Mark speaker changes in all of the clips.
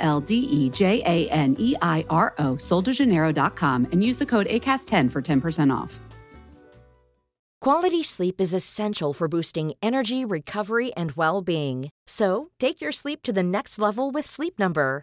Speaker 1: L D E J A N E I R O, soldejaneiro.com, and use the code ACAST10 for 10% off.
Speaker 2: Quality sleep is essential for boosting energy, recovery, and well being. So, take your sleep to the next level with Sleep Number.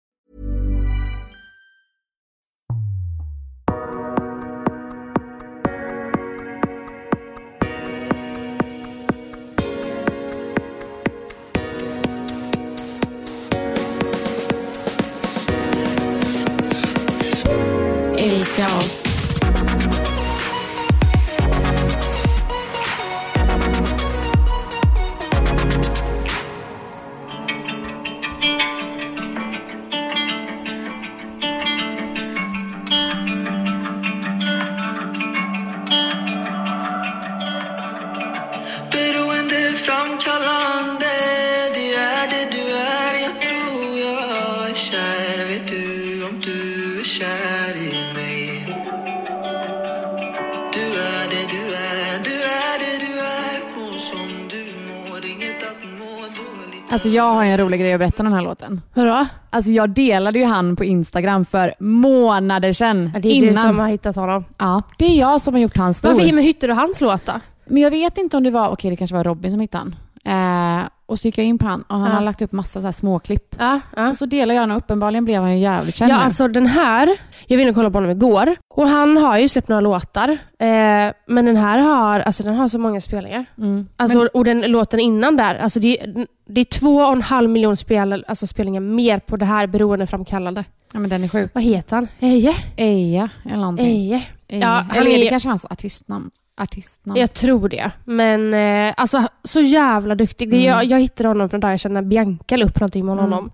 Speaker 3: jag
Speaker 4: har en rolig grej att berätta om den här låten.
Speaker 5: Vadå?
Speaker 4: Alltså jag delade ju han på Instagram för månader sedan.
Speaker 5: Ja, det är
Speaker 4: innan.
Speaker 5: du som har hittat honom.
Speaker 4: Ja, det är jag som har gjort hans stor.
Speaker 5: Varför hittade du hans låt då?
Speaker 4: Men jag vet inte om det var, okej det kanske var Robin som hittade han. Eh, och så gick jag in på han och han
Speaker 5: Ja.
Speaker 4: har lagt upp massa så småklipp.
Speaker 5: Ja, ja.
Speaker 4: Och så delade jag den och uppenbarligen blev han ju jävligt känd
Speaker 5: Ja,
Speaker 4: nu.
Speaker 5: alltså den här, jag ville kolla på honom igår och han har ju släppt några låtar. Eh, men den här har, alltså den har så många spelningar.
Speaker 4: Mm.
Speaker 5: Alltså,
Speaker 4: Men-
Speaker 5: Och den låten innan där, alltså det, det är två och en halv miljon spel, alltså spelningar mer på det här beroendeframkallande.
Speaker 4: Ja men den är sjuk.
Speaker 5: Vad heter han? Eje?
Speaker 4: Eja eller någonting.
Speaker 5: Eje?
Speaker 4: Eja.
Speaker 5: Ja,
Speaker 4: eller är det kanske hans artistnamn? Artistnamn?
Speaker 5: Jag tror det. Men eh, alltså så jävla duktig.
Speaker 4: Mm.
Speaker 5: jag, jag hittade honom från där jag kände Bianca la upp någonting med
Speaker 4: Mm.
Speaker 5: honom.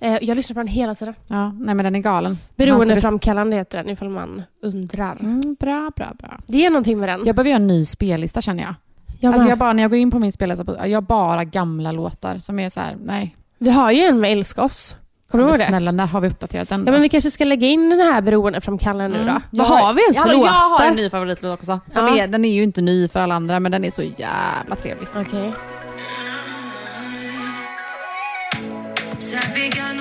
Speaker 5: Eh, jag lyssnar på den hela tiden.
Speaker 4: Ja, nej men den är galen.
Speaker 5: Beroendeframkallande heter den ifall man undrar.
Speaker 4: Mm, bra, bra, bra.
Speaker 5: Det är någonting med den.
Speaker 4: Jag behöver göra en ny spellista känner jag.
Speaker 5: Jag
Speaker 4: alltså jag bara, när jag går in på min spellista, jag har bara gamla låtar som är så här, nej.
Speaker 5: Vi har ju en med Älska oss. Kommer du ihåg det?
Speaker 4: Snälla, när har vi uppdaterat den
Speaker 5: Ja, men vi kanske ska lägga in den här beroendeframkallande nu då.
Speaker 4: Mm.
Speaker 5: Vad
Speaker 4: Jag
Speaker 5: har vi ens för
Speaker 4: Ja,
Speaker 5: låtar?
Speaker 4: Jag har en ny favoritlåt också. Som
Speaker 5: Ja.
Speaker 4: är, den är ju inte ny för alla andra, men den är så jävla trevlig.
Speaker 5: Okej.
Speaker 3: Sabi girl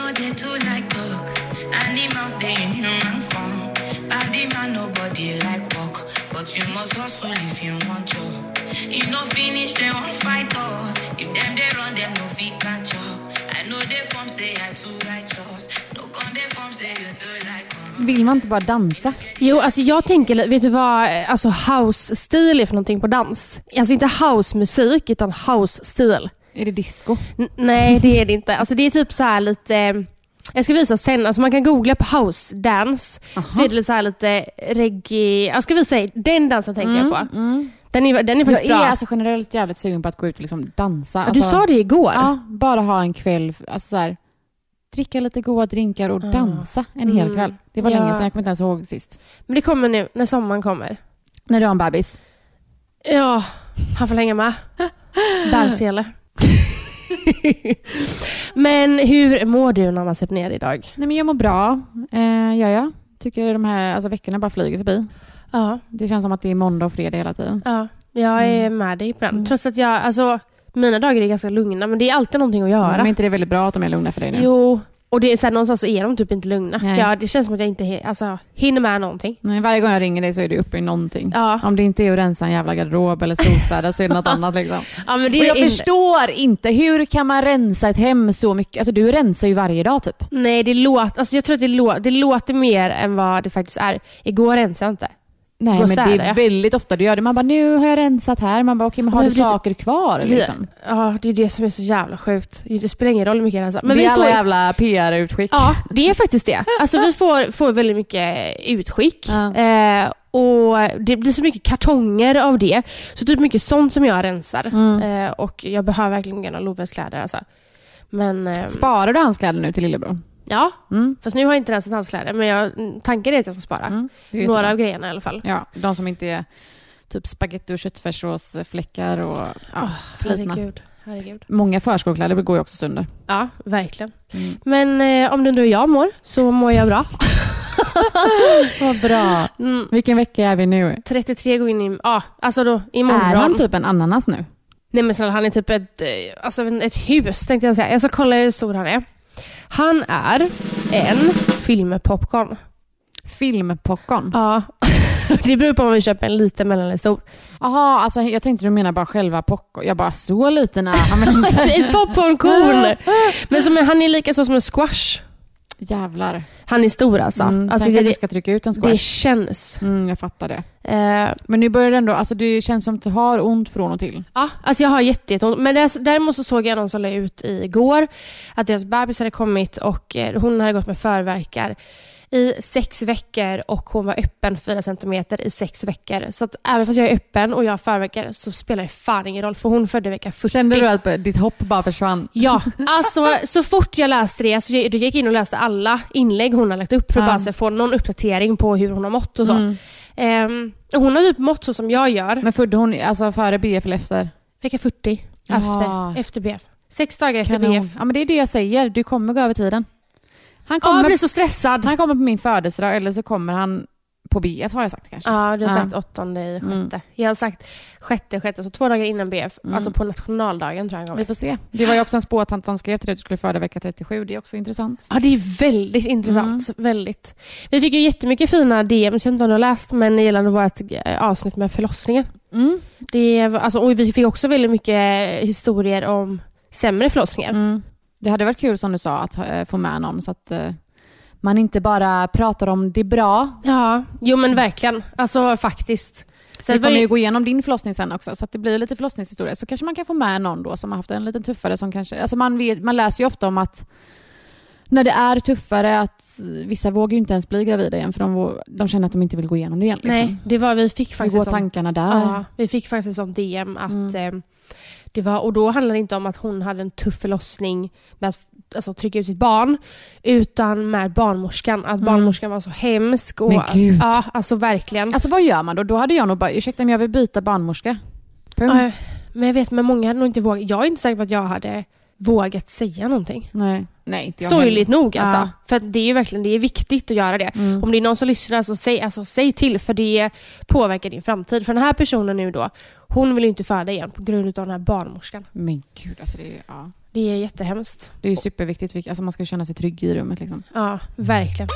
Speaker 4: Vill man inte bara dansa?
Speaker 5: Jo, alltså jag tänker, vet du vad alltså house-stil är för någonting på dans? Alltså inte house-musik, utan house-stil.
Speaker 4: Är det disco?
Speaker 5: N- nej, det är det inte. Alltså det är typ så här lite... Jag ska visa sen, alltså man kan googla på house dance. Så är det så här lite reggae... Jag ska visa dig, den dansen tänker jag på. Den är, den är
Speaker 4: Jag
Speaker 5: faktiskt
Speaker 4: är
Speaker 5: bra.
Speaker 4: alltså generellt jävligt sugen på att gå ut och liksom dansa.
Speaker 5: Ja,
Speaker 4: Alltså,
Speaker 5: du sa det igår.
Speaker 4: Ja, bara ha en kväll, alltså så här, dricka lite goda drinkar och dansa en hel
Speaker 5: Mm.
Speaker 4: kväll. Det var
Speaker 5: Ja.
Speaker 4: länge sedan, jag kommer inte ens ihåg sist.
Speaker 5: Men det kommer nu, när sommaren kommer.
Speaker 4: När du har en bebis.
Speaker 5: Ja, han får hänga med. Bärsele. Men hur mår du Nanna Sepner idag?
Speaker 4: Nej men jag mår bra, eh, gör jag. Tycker de här alltså, veckorna bara flyger förbi.
Speaker 5: Ja,
Speaker 4: Det känns som att det är måndag och fredag hela tiden.
Speaker 5: ja jag är med dig på den. Trots att jag, alltså mina dagar är ganska lugna men det är alltid någonting att göra.
Speaker 4: Men är inte det väldigt bra att de är lugna för dig nu?
Speaker 5: Jo, Och det är så här, någonstans så är de typ inte lugna.
Speaker 4: Nej.
Speaker 5: Ja, det känns som att jag inte alltså, hinner med någonting.
Speaker 4: Nej, varje gång jag ringer dig så är du uppe i någonting.
Speaker 5: Ja.
Speaker 4: Om det inte är att rensa en jävla garderob eller solstäda så är det något annat. Liksom.
Speaker 5: Ja, men det är
Speaker 4: jag
Speaker 5: in-
Speaker 4: förstår inte, hur kan man rensa ett hem så mycket? Alltså du rensar ju varje dag typ.
Speaker 5: Nej, det låter, alltså jag tror att det, lå, det låter mer än vad det faktiskt är. Igår rensade jag inte.
Speaker 4: Nej men det
Speaker 5: städa,
Speaker 4: är
Speaker 5: ja.
Speaker 4: väldigt ofta du gör det. Man bara, nu har jag rensat här. Man bara, okej men har
Speaker 5: Men
Speaker 4: du
Speaker 5: det-
Speaker 4: saker kvar? Liksom?
Speaker 5: Ja, det är det som är så jävla sjukt. Det spelar ingen roll hur mycket jag rensar. Men
Speaker 4: det
Speaker 5: vi
Speaker 4: är alla
Speaker 5: får,
Speaker 4: jävla PR-utskick.
Speaker 5: Ja, det är faktiskt det. Alltså vi får, får väldigt mycket utskick.
Speaker 4: Ja.
Speaker 5: Eh, och det blir så mycket kartonger av det. Så typ mycket sånt som jag rensar.
Speaker 4: Mm.
Speaker 5: Eh, och jag behöver verkligen gärna Loves kläder alltså. Men eh,
Speaker 4: Sparar du hans kläder nu till lillebror?
Speaker 5: Ja,
Speaker 4: Mm.
Speaker 5: fast nu har jag inte rensat hans kläder. Men jag, tanken är att jag ska spara.
Speaker 4: Mm.
Speaker 5: Några av grejerna i alla fall.
Speaker 4: Ja, de som inte är typ spaghetti och köttfärssåsfläckar och ja, slitna.
Speaker 5: Herregud. Herregud.
Speaker 4: Många förskolekläder går ju också sönder.
Speaker 5: Ja, verkligen.
Speaker 4: Mm.
Speaker 5: Men eh, om du undrar hur jag mår så mår jag bra.
Speaker 4: Vad bra.
Speaker 5: Mm,
Speaker 4: Vilken vecka är vi nu?
Speaker 5: 33 går in i, ja, alltså då imorgon.
Speaker 4: Är han typ en ananas nu?
Speaker 5: Nej men snälla, han är typ ett, eh, alltså ett hus tänkte jag säga. Jag ska kolla hur stor han är. Han är en filmpopcorn.
Speaker 4: Filmpopcorn?
Speaker 5: Ja. Det beror på om vi köper en liten, mellan eller stor.
Speaker 4: Jaha, alltså jag tänkte du menar bara själva popcorn. Jag bara, så liten är han inte?
Speaker 5: ett popcornkorn! Men som, han är lika så som en squash.
Speaker 4: Jävlar.
Speaker 5: Han är stor alltså.
Speaker 4: Mm,
Speaker 5: alltså
Speaker 4: tänk
Speaker 5: det,
Speaker 4: att du
Speaker 5: det,
Speaker 4: ska trycka ut en
Speaker 5: det
Speaker 4: squash.
Speaker 5: känns.
Speaker 4: Mm, jag fattar det.
Speaker 5: Eh,
Speaker 4: Men nu börjar det ändå, alltså det känns som att du har ont från och till.
Speaker 5: Ja, alltså jag har jätte- jätteont. Men det- däremot så såg jag någon som la ut igår att deras bebis hade kommit och eh, hon hade gått med förverkar i sex veckor och hon var öppen 4 centimeter i sex veckor. Så att även fast jag är öppen och jag har förverkar så spelar det fan ingen roll för hon födde vecka 40.
Speaker 4: Kände du att ditt hopp bara försvann?
Speaker 5: Ja, alltså så fort jag läste det så jag, då gick jag in och läste alla inlägg hon har lagt upp för att
Speaker 4: Ja.
Speaker 5: bara få någon uppdatering på hur hon har mått och så.
Speaker 4: Mm.
Speaker 5: Och hon har typ mått så som jag gör.
Speaker 4: Men födde hon alltså före BF eller efter?
Speaker 5: Vecka 40
Speaker 4: Jaha.
Speaker 5: efter, efter BF. Sex dagar efter
Speaker 4: Kanon.
Speaker 5: BF.
Speaker 4: Ja men det är det jag säger, du kommer gå över tiden. Han
Speaker 5: Ja,
Speaker 4: kommer,
Speaker 5: jag blir så stressad.
Speaker 4: han kommer på min födelsedag eller så kommer han på BF har jag sagt kanske.
Speaker 5: Ja, du har sagt åttonde i sjätte.
Speaker 4: Mm.
Speaker 5: Jag har sagt sjätte, sjätte, så två dagar innan BF.
Speaker 4: Mm.
Speaker 5: Alltså på nationaldagen tror jag
Speaker 4: Vi får se. Det var ju också en spåtant som skrev till dig att du skulle föda vecka 37. Det är också intressant.
Speaker 5: Ja, det är väldigt intressant.
Speaker 4: Mm.
Speaker 5: Väldigt. Vi fick ju jättemycket fina DMs, jag vet inte om du har läst, men gällande vårt eh, avsnitt med förlossningen.
Speaker 4: Mm.
Speaker 5: Det var, alltså, och vi fick också väldigt mycket historier om sämre förlossningar.
Speaker 4: Mm. Det hade varit kul som du sa att eh, få med någon så att eh, man inte bara pratar om det bra.
Speaker 5: Ja, jo men verkligen. Alltså faktiskt. Sen
Speaker 4: Vi kommer ju gå igenom din förlossning sen också så att det blir lite förlossningshistoria. Så kanske man kan få med någon då som har haft en lite tuffare som kanske... Alltså man, vet, man läser ju ofta om att när det är tuffare att vissa vågar ju inte ens bli gravida igen för de, de känner att de inte vill gå igenom det igen. Liksom.
Speaker 5: Nej, det var, vi fick
Speaker 4: Hur
Speaker 5: faktiskt
Speaker 4: går
Speaker 5: ett sånt-
Speaker 4: tankarna där?
Speaker 5: Ja, vi fick faktiskt ett sånt DM att eh, det var, och då handlade det inte om att hon hade en tuff förlossning med att alltså, trycka ut sitt barn, utan med barnmorskan. Att barnmorskan var så hemsk. Och,
Speaker 4: Men gud.
Speaker 5: Ja, alltså verkligen.
Speaker 4: Alltså vad gör man då? Då hade jag nog bara, ursäkta men jag vill byta barnmorska. Punkt.
Speaker 5: Ja, men jag vet, men många hade nog inte vågat. Jag är inte säker på att jag hade vågat säga någonting.
Speaker 4: Nej. Nej, inte jag
Speaker 5: Sorgligt
Speaker 4: heller.
Speaker 5: nog alltså.
Speaker 4: Ja.
Speaker 5: För det är ju verkligen det är viktigt att göra det.
Speaker 4: Mm.
Speaker 5: Om det är någon som lyssnar, så säg, alltså, säg till för det påverkar din framtid. För den här personen nu då, hon vill ju inte föda igen på grund av den här barnmorskan.
Speaker 4: Men gud, alltså det är, ja.
Speaker 5: Det är jättehemskt.
Speaker 4: det är superviktigt. Alltså man ska känna sig trygg i rummet. Liksom.
Speaker 5: Ja, verkligen.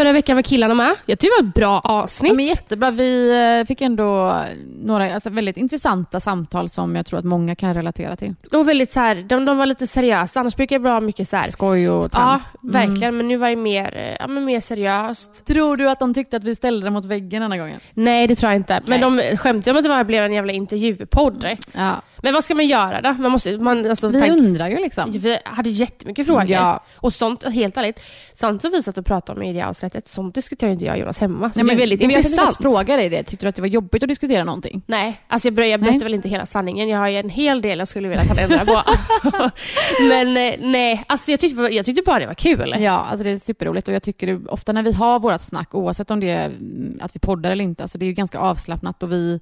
Speaker 5: Förra veckan var killarna med. Jag tycker det var ett bra avsnitt.
Speaker 4: Ja, men jättebra. Vi eh, fick ändå några alltså, väldigt intressanta samtal som jag tror att många kan relatera till.
Speaker 5: Och väldigt så här, de, de var lite seriösa. Annars brukar det vara mycket så här.
Speaker 4: Skoj och
Speaker 5: Ja,
Speaker 4: trams. Mm.
Speaker 5: verkligen. Men nu var det mer, eh, ja, men mer seriöst.
Speaker 4: Tror du att de tyckte att vi ställde det mot väggen denna gången?
Speaker 5: Nej, det tror jag inte. Men de skämtade om att det bara blev en jävla intervjupodd.
Speaker 4: Ja.
Speaker 5: Men vad ska man göra då? Man måste, man, alltså,
Speaker 4: Vi
Speaker 5: tänk-
Speaker 4: undrar ju liksom.
Speaker 5: Vi hade jättemycket frågor.
Speaker 4: Ja.
Speaker 5: Och sånt, helt ärligt, sånt som vi satt och pratade om i det avsnittet, sånt diskuterar inte jag och Jonas hemma. Så
Speaker 4: Nej,
Speaker 5: det är väldigt
Speaker 4: men
Speaker 5: intressant.
Speaker 4: Jag tänkte fråga dig det. Tyckte du att det var jobbigt att diskutera någonting?
Speaker 5: Nej, alltså jag, jag berättar
Speaker 4: Nej.
Speaker 5: väl inte hela sanningen. Jag har ju en hel del jag skulle vilja att han ändrar på. Men eh, nej, alltså jag tyckte, jag tyckte bara det var kul.
Speaker 4: Ja, alltså det är superroligt och jag tycker ofta när vi har vårt snack, oavsett om det är mm, att vi poddar eller inte, alltså det är ju ganska avslappnat och vi,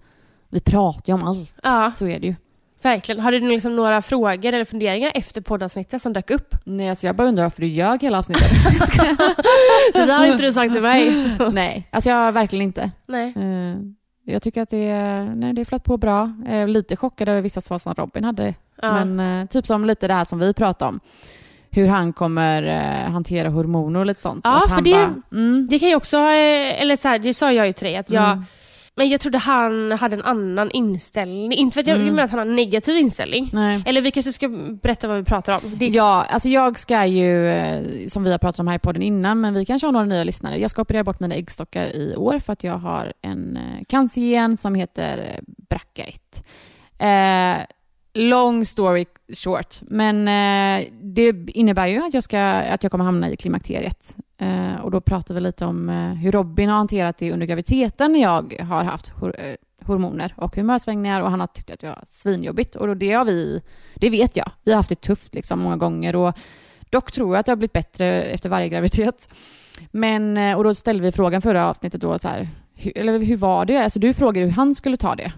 Speaker 4: vi pratar ju om allt.
Speaker 5: Ja,
Speaker 4: Så är det ju.
Speaker 5: Verkligen. Har du liksom några frågor eller funderingar efter poddavsnittet som dök upp?
Speaker 4: Nej, alltså jag bara undrar varför du ljög hela avsnittet.
Speaker 5: Det där har inte du sagt till mig.
Speaker 4: Nej, alltså jag verkligen inte.
Speaker 5: Nej.
Speaker 4: Eh, Jag tycker att det, nej, det flöt på bra. Eh, lite chockad över vissa svar som Robin hade.
Speaker 5: Ja.
Speaker 4: Men eh, typ som lite det här som vi pratade om. Hur han kommer eh, hantera hormoner och lite sånt.
Speaker 5: Ja, för det-
Speaker 4: bara, mm,
Speaker 5: Det kan ju också, eller så här, det sa jag ju till dig, att jag,
Speaker 4: Mm.
Speaker 5: Men jag trodde han hade en annan inställning. Inte för att jag
Speaker 4: Mm.
Speaker 5: menar att han har en negativ inställning.
Speaker 4: nej.
Speaker 5: Eller vi kanske ska berätta vad vi pratar om. Det,
Speaker 4: Ja, alltså jag ska ju, eh, som vi har pratat om här i podden innan, men vi kanske har några nya lyssnare. Jag ska operera bort mina äggstockar i år för att jag har en eh, cancergen som heter eh, BRCA1. Eh, long story short, men eh, det innebär ju att jag, ska, att jag kommer hamna i klimakteriet. Eh, och då pratar vi lite om eh, hur Robin har hanterat det under graviditeten när jag har haft hor- eh, hormoner och humörsvängningar och han har tyckt att det har svinjobbigt. Och då det har vi, det vet jag. Vi har haft det tufft liksom många gånger och dock tror jag att det har blivit bättre efter varje graviditet. Men, eh, och då ställde vi frågan förra avsnittet då så här, hur, eller hur var det? Alltså du frågade hur han skulle ta det.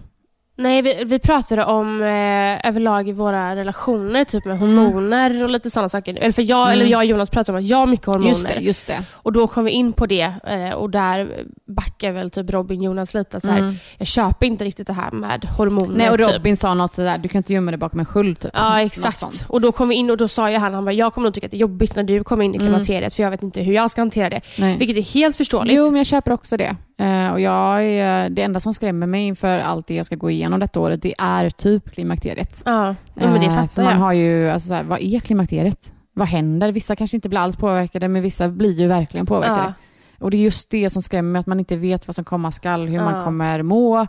Speaker 5: Nej, vi, vi pratade om eh, överlag i våra relationer, typ med hormoner och lite sådana saker. Eller, för jag,
Speaker 4: Mm.
Speaker 5: eller jag och Jonas pratade om att jag har mycket hormoner.
Speaker 4: Just det, just det.
Speaker 5: Och då kom vi in på det eh, och där backar väl typ Robin Jonas lite. Så här,
Speaker 4: Mm.
Speaker 5: Jag köper inte riktigt det här med hormoner.
Speaker 4: Nej, och
Speaker 5: typ.
Speaker 4: Robin sa något sådär, du kan inte gömma dig bakom en sköld typ.
Speaker 5: Ja, exakt. Och då kom vi in och då sa ju han, han bara, jag kommer nog tycka att det är jobbigt när du kommer in i
Speaker 4: Mm.
Speaker 5: klimakteriet för jag vet inte hur jag ska hantera det.
Speaker 4: Nej.
Speaker 5: Vilket är helt förståeligt.
Speaker 4: Jo, men jag köper också det. Eh, och jag är, det enda som skrämmer mig inför allt det jag ska gå igenom detta året, det är typ klimakteriet.
Speaker 5: Ja, men det
Speaker 4: Eh, för
Speaker 5: fattar
Speaker 4: man
Speaker 5: jag.
Speaker 4: har ju, alltså så här, vad är klimakteriet? Vad händer? Vissa kanske inte blir alls påverkade, men vissa blir ju verkligen påverkade.
Speaker 5: Ja.
Speaker 4: Och det är just det som skrämmer mig, att man inte vet vad som komma skall, hur
Speaker 5: Ja.
Speaker 4: man kommer må,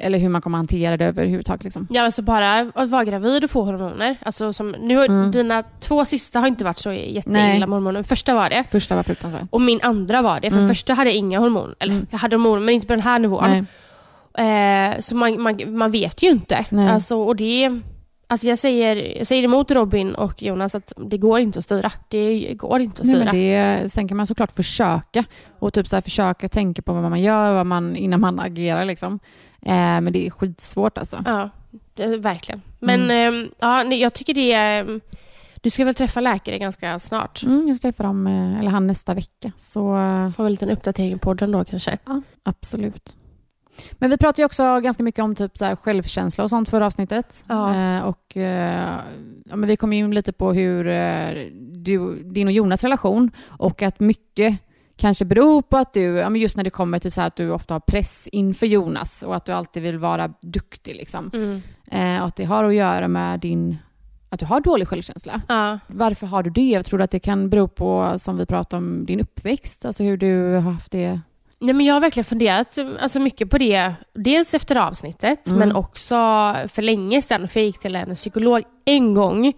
Speaker 4: eller hur man kommer hantera det överhuvudtaget. Liksom.
Speaker 5: Ja, alltså bara att vara gravid och få hormoner. Alltså som, nu
Speaker 4: Mm.
Speaker 5: Dina två sista har inte varit så jätteilla med hormoner. Första var det.
Speaker 4: Första var fruktansvärt.
Speaker 5: Och min andra var det. För
Speaker 4: Mm.
Speaker 5: första hade jag inga hormoner. Eller
Speaker 4: Mm.
Speaker 5: jag hade hormoner men inte på den här nivån. Eh, så man, man, man vet ju inte. Alltså, och det, alltså jag, säger, jag säger emot Robin och Jonas att det går inte att styra. Det går inte att
Speaker 4: Nej,
Speaker 5: styra.
Speaker 4: men det, sen kan man såklart försöka och typ så här försöka tänka på vad man gör vad man, innan man agerar. Liksom. Eh, men det är skitsvårt alltså.
Speaker 5: Ja, det, verkligen. Men
Speaker 4: Mm.
Speaker 5: eh, ja, nej, jag tycker det är... Du ska väl träffa läkare ganska snart?
Speaker 4: Mm, jag ska träffa dem, eh, eller han nästa vecka. Så
Speaker 5: Får väl en liten uppdatering i podden då kanske.
Speaker 4: ja, absolut. Men vi pratade ju också ganska mycket om typ så självkänsla och sånt förra avsnittet.
Speaker 5: Ja.
Speaker 4: Eh, och, eh, ja, men vi kom in lite på hur eh, du, din och Jonas relation och att mycket kanske beror på att du, ja, men just när det kommer till så att du ofta har press inför Jonas och att du alltid vill vara duktig. Liksom.
Speaker 5: Mm.
Speaker 4: Och att det har att göra med din, att du har dålig självkänsla.
Speaker 5: Ja.
Speaker 4: Varför har du det? Jag tror att det kan bero på, som vi pratade om, din uppväxt. Alltså hur du har haft det.
Speaker 5: Nej, men jag har verkligen funderat alltså, mycket på det. Dels efter avsnittet,
Speaker 4: Mm.
Speaker 5: men också för länge sedan. För jag gick till en psykolog en gång.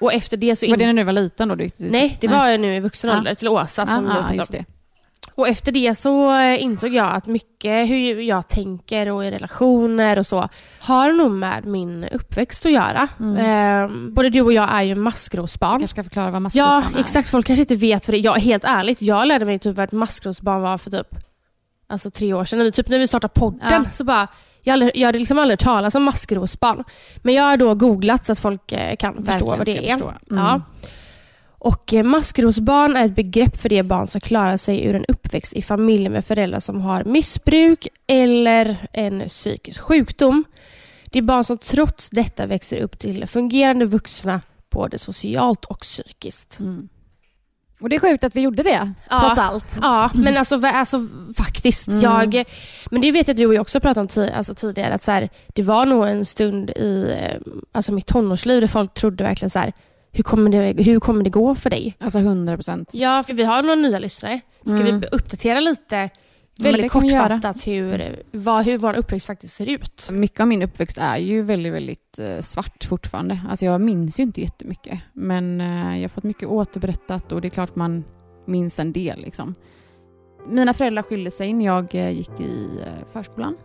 Speaker 5: Och efter det så...
Speaker 4: Var det när du var liten då? Du gick till-
Speaker 5: Nej, det var jag nu i vuxen
Speaker 4: Ja.
Speaker 5: ålder, till Åsa som
Speaker 4: ah,
Speaker 5: du
Speaker 4: ah, just det.
Speaker 5: Och efter det så eh, insåg jag att mycket hur jag tänker och i relationer och så har nog med min uppväxt att göra. Eh, både du och jag är ju
Speaker 4: Jag
Speaker 5: maskrosbarn.
Speaker 4: kanske ska förklara vad
Speaker 5: Ja,
Speaker 4: maskrosbarn är.
Speaker 5: exakt. Folk kanske inte vet för det. Jag, helt ärligt, jag lärde mig typ vad ett maskrosbarn var för typ alltså tre år sedan. När vi, typ när vi startade podden
Speaker 4: Ja.
Speaker 5: så bara jag, aldrig, jag hade liksom aldrig talat om maskrosbarn. Men jag har då googlat så att folk eh, kan förstå
Speaker 4: Verkligen
Speaker 5: vad det är.
Speaker 4: förstå. Mm.
Speaker 5: Ja. Och eh, maskrosbarn är ett begrepp för de barn som klarar sig ur en uppväxt i familjer med föräldrar som har missbruk eller en psykisk sjukdom. Det är barn som trots detta växer upp till fungerande vuxna både socialt och psykiskt.
Speaker 4: Mm. Och det är sjukt att vi gjorde det,
Speaker 5: Ja.
Speaker 4: trots allt.
Speaker 5: Ja, men alltså, alltså faktiskt.
Speaker 4: Mm.
Speaker 5: Jag, men det vet jag att du och jag också pratade om ti- alltså, tidigare. Att så här, det var nog en stund i eh, alltså, mitt tonårsliv där folk trodde verkligen så här, hur kommer det, hur kommer det gå för dig?
Speaker 4: Alltså 100 procent.
Speaker 5: Ja, för vi har några nya lyssnare. Ska
Speaker 4: Mm.
Speaker 5: vi uppdatera lite, väldigt kortfattat, hur, vad, hur vår uppväxt faktiskt ser ut?
Speaker 4: Mycket av min uppväxt är ju väldigt, väldigt eh, svart fortfarande. Alltså jag minns ju inte jättemycket. Men eh, jag har fått mycket återberättat och det är klart man minns en del. Liksom. Mina föräldrar skilde sig när jag eh, gick i förskolan.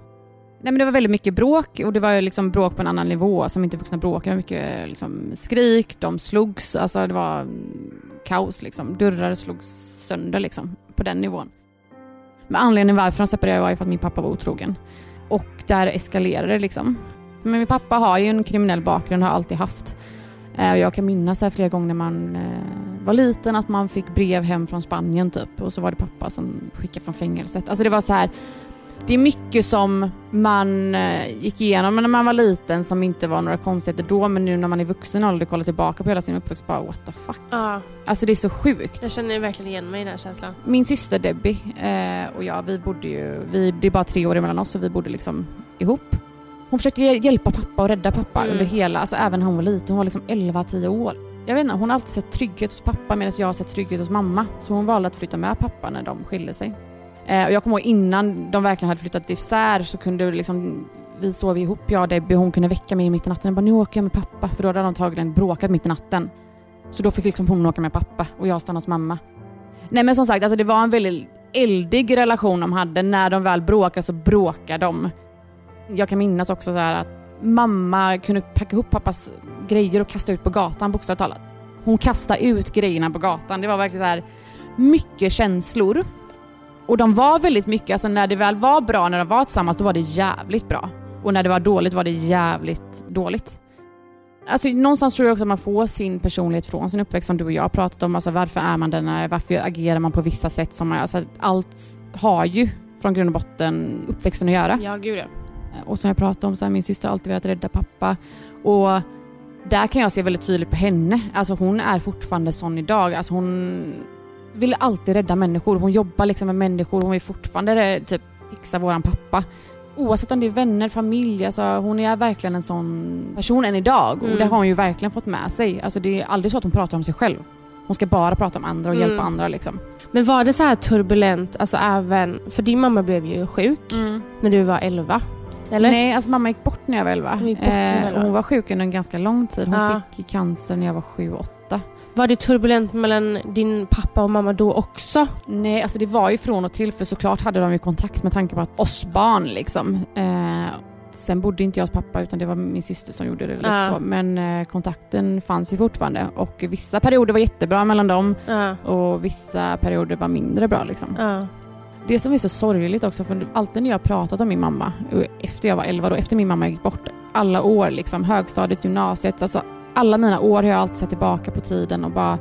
Speaker 4: Nej, men det var väldigt mycket bråk och det var ju liksom bråk på en annan nivå som inte vuxna bråkade. Det var mycket eh, liksom, skrik, de slogs, alltså det var mm, kaos. Liksom. Dörrar slogs sönder liksom, på den nivån. Men anledningen varför de separerade var ju för att min pappa var otrogen. Och där eskalerade det liksom. Men min pappa har ju en kriminell bakgrund, har alltid haft. Eh, och jag kan minnas här flera gånger när man eh, var liten att man fick brev hem från Spanien typ. Och så var det pappa som skickade från fängelset. Alltså det var så här, det är mycket som man eh, gick igenom när man var liten som inte var några konstigheter då men nu när man är vuxen ålder kollar tillbaka på hela sin uppväxt bara what the fuck.
Speaker 5: Ja,
Speaker 4: Alltså det är så sjukt.
Speaker 5: jag känner verkligen igen mig i den känslan.
Speaker 4: Min syster Debbie eh, och jag, vi bodde ju, vi, det är bara tre år emellan oss och vi bodde liksom ihop. Hon försökte hj- hjälpa pappa och rädda pappa
Speaker 5: Mm.
Speaker 4: under hela, alltså även när hon var liten, hon var liksom 11-10 år. Jag vet inte, hon har alltid sett trygghet hos pappa medan jag har sett trygghet hos mamma. Så hon valde att flytta med pappa när de skilde sig. Eh, och jag kommer ihåg innan de verkligen hade flyttat isär så kunde liksom, vi sov ihop jag och Debbie, hon kunde väcka mig mitt i natten Jag bara nu åker jag med pappa för då hade de antagligen bråkat mitt i natten. Så då fick liksom hon åka med pappa och jag stanna hos mamma. Nej men som sagt, alltså det var en väldigt eldig relation de hade. När de väl bråkade så bråkade de. Jag kan minnas också så här att mamma kunde packa ihop pappas grejer och kasta ut på gatan bokstavligt talat. Hon kastade ut grejerna på gatan. Det var verkligen så här mycket känslor. Och de var väldigt mycket, alltså när det väl var bra, när de var tillsammans, då var det jävligt bra. Och när det var dåligt var det jävligt dåligt. Alltså någonstans tror jag också att man får sin personlighet från sin uppväxt som du och jag har pratat om. Alltså varför är man denna, varför agerar man på vissa sätt som man alltså Allt har ju från grund och botten uppväxten att göra.
Speaker 5: Ja, gud ja.
Speaker 4: Och som jag pratade om, så här, min syster har alltid velat rädda pappa. Och där kan jag se väldigt tydligt på henne. Alltså hon är fortfarande sån idag. Alltså hon vill alltid rädda människor. Hon jobbar liksom med människor. Hon vill fortfarande eh, typ fixa våran pappa. Oavsett om det är vänner, familj. Alltså hon är verkligen en sån person än idag. Och
Speaker 5: Mm.
Speaker 4: det har hon ju verkligen fått med sig. Alltså det är aldrig så att hon pratar om sig själv. Hon ska bara prata om andra och
Speaker 5: Mm.
Speaker 4: hjälpa andra liksom.
Speaker 5: Men var det så här turbulent, alltså även, för din mamma blev ju sjuk när du var 11? Eller?
Speaker 4: Nej, alltså mamma gick bort när jag var 11.
Speaker 5: Hon
Speaker 4: Eh, hon var sjuk under en ganska lång tid. Hon
Speaker 5: Ja.
Speaker 4: fick cancer när jag var 7-8.
Speaker 5: Var det turbulent mellan din pappa och mamma då också?
Speaker 4: Nej, alltså det var ju från och till för såklart hade de ju kontakt med tanke på att oss barn liksom. Eh, sen bodde inte jag hos pappa utan det var min syster som gjorde det lite
Speaker 5: Ja.
Speaker 4: Men eh, kontakten fanns ju fortfarande och vissa perioder var jättebra mellan dem
Speaker 5: Ja.
Speaker 4: och vissa perioder var mindre bra liksom.
Speaker 5: Ja.
Speaker 4: Det som är så sorgligt också, för alltid när jag pratat om min mamma, och efter jag var 11 då, efter min mamma gick bort, alla år liksom, högstadiet, gymnasiet, alltså alla mina år har jag alltid sett tillbaka på tiden och bara,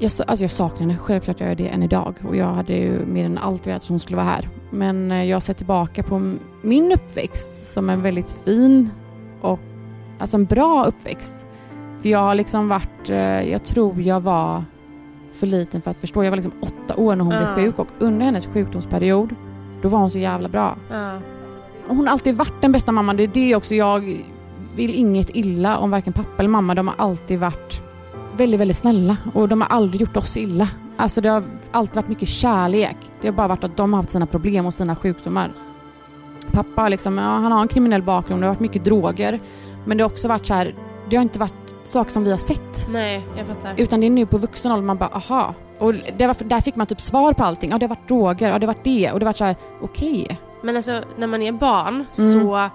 Speaker 4: jag, alltså jag saknar henne, självklart gör jag det än idag och jag hade ju mer än allt velat att hon skulle vara här. Men eh, jag har sett tillbaka på min uppväxt som en väldigt fin och alltså en bra uppväxt. För jag har liksom varit, eh, jag tror jag var för liten för att förstå. Jag var liksom åtta år när hon
Speaker 5: Ja.
Speaker 4: blev sjuk och under hennes sjukdomsperiod, då var hon så jävla bra. Och Hon har alltid varit den bästa mamman. Det är det också. Jag vill inget illa om varken pappa eller mamma. De har alltid varit väldigt, väldigt snälla och de har aldrig gjort oss illa. Alltså det har alltid varit mycket kärlek. Det har bara varit att de har haft sina problem och sina sjukdomar. Pappa liksom, ja, han har en kriminell bakgrund, det har varit mycket droger. Men det har också varit så här, det har inte varit saker som vi har sett.
Speaker 5: Nej, jag fattar.
Speaker 4: Utan det är nu på vuxen ålder man bara, aha. Och det var, där fick man typ svar på allting. Ja, det har varit droger, ja, det har varit det. Och det har varit så här, okej.
Speaker 5: Men alltså, när man är barn
Speaker 4: Mm.
Speaker 5: så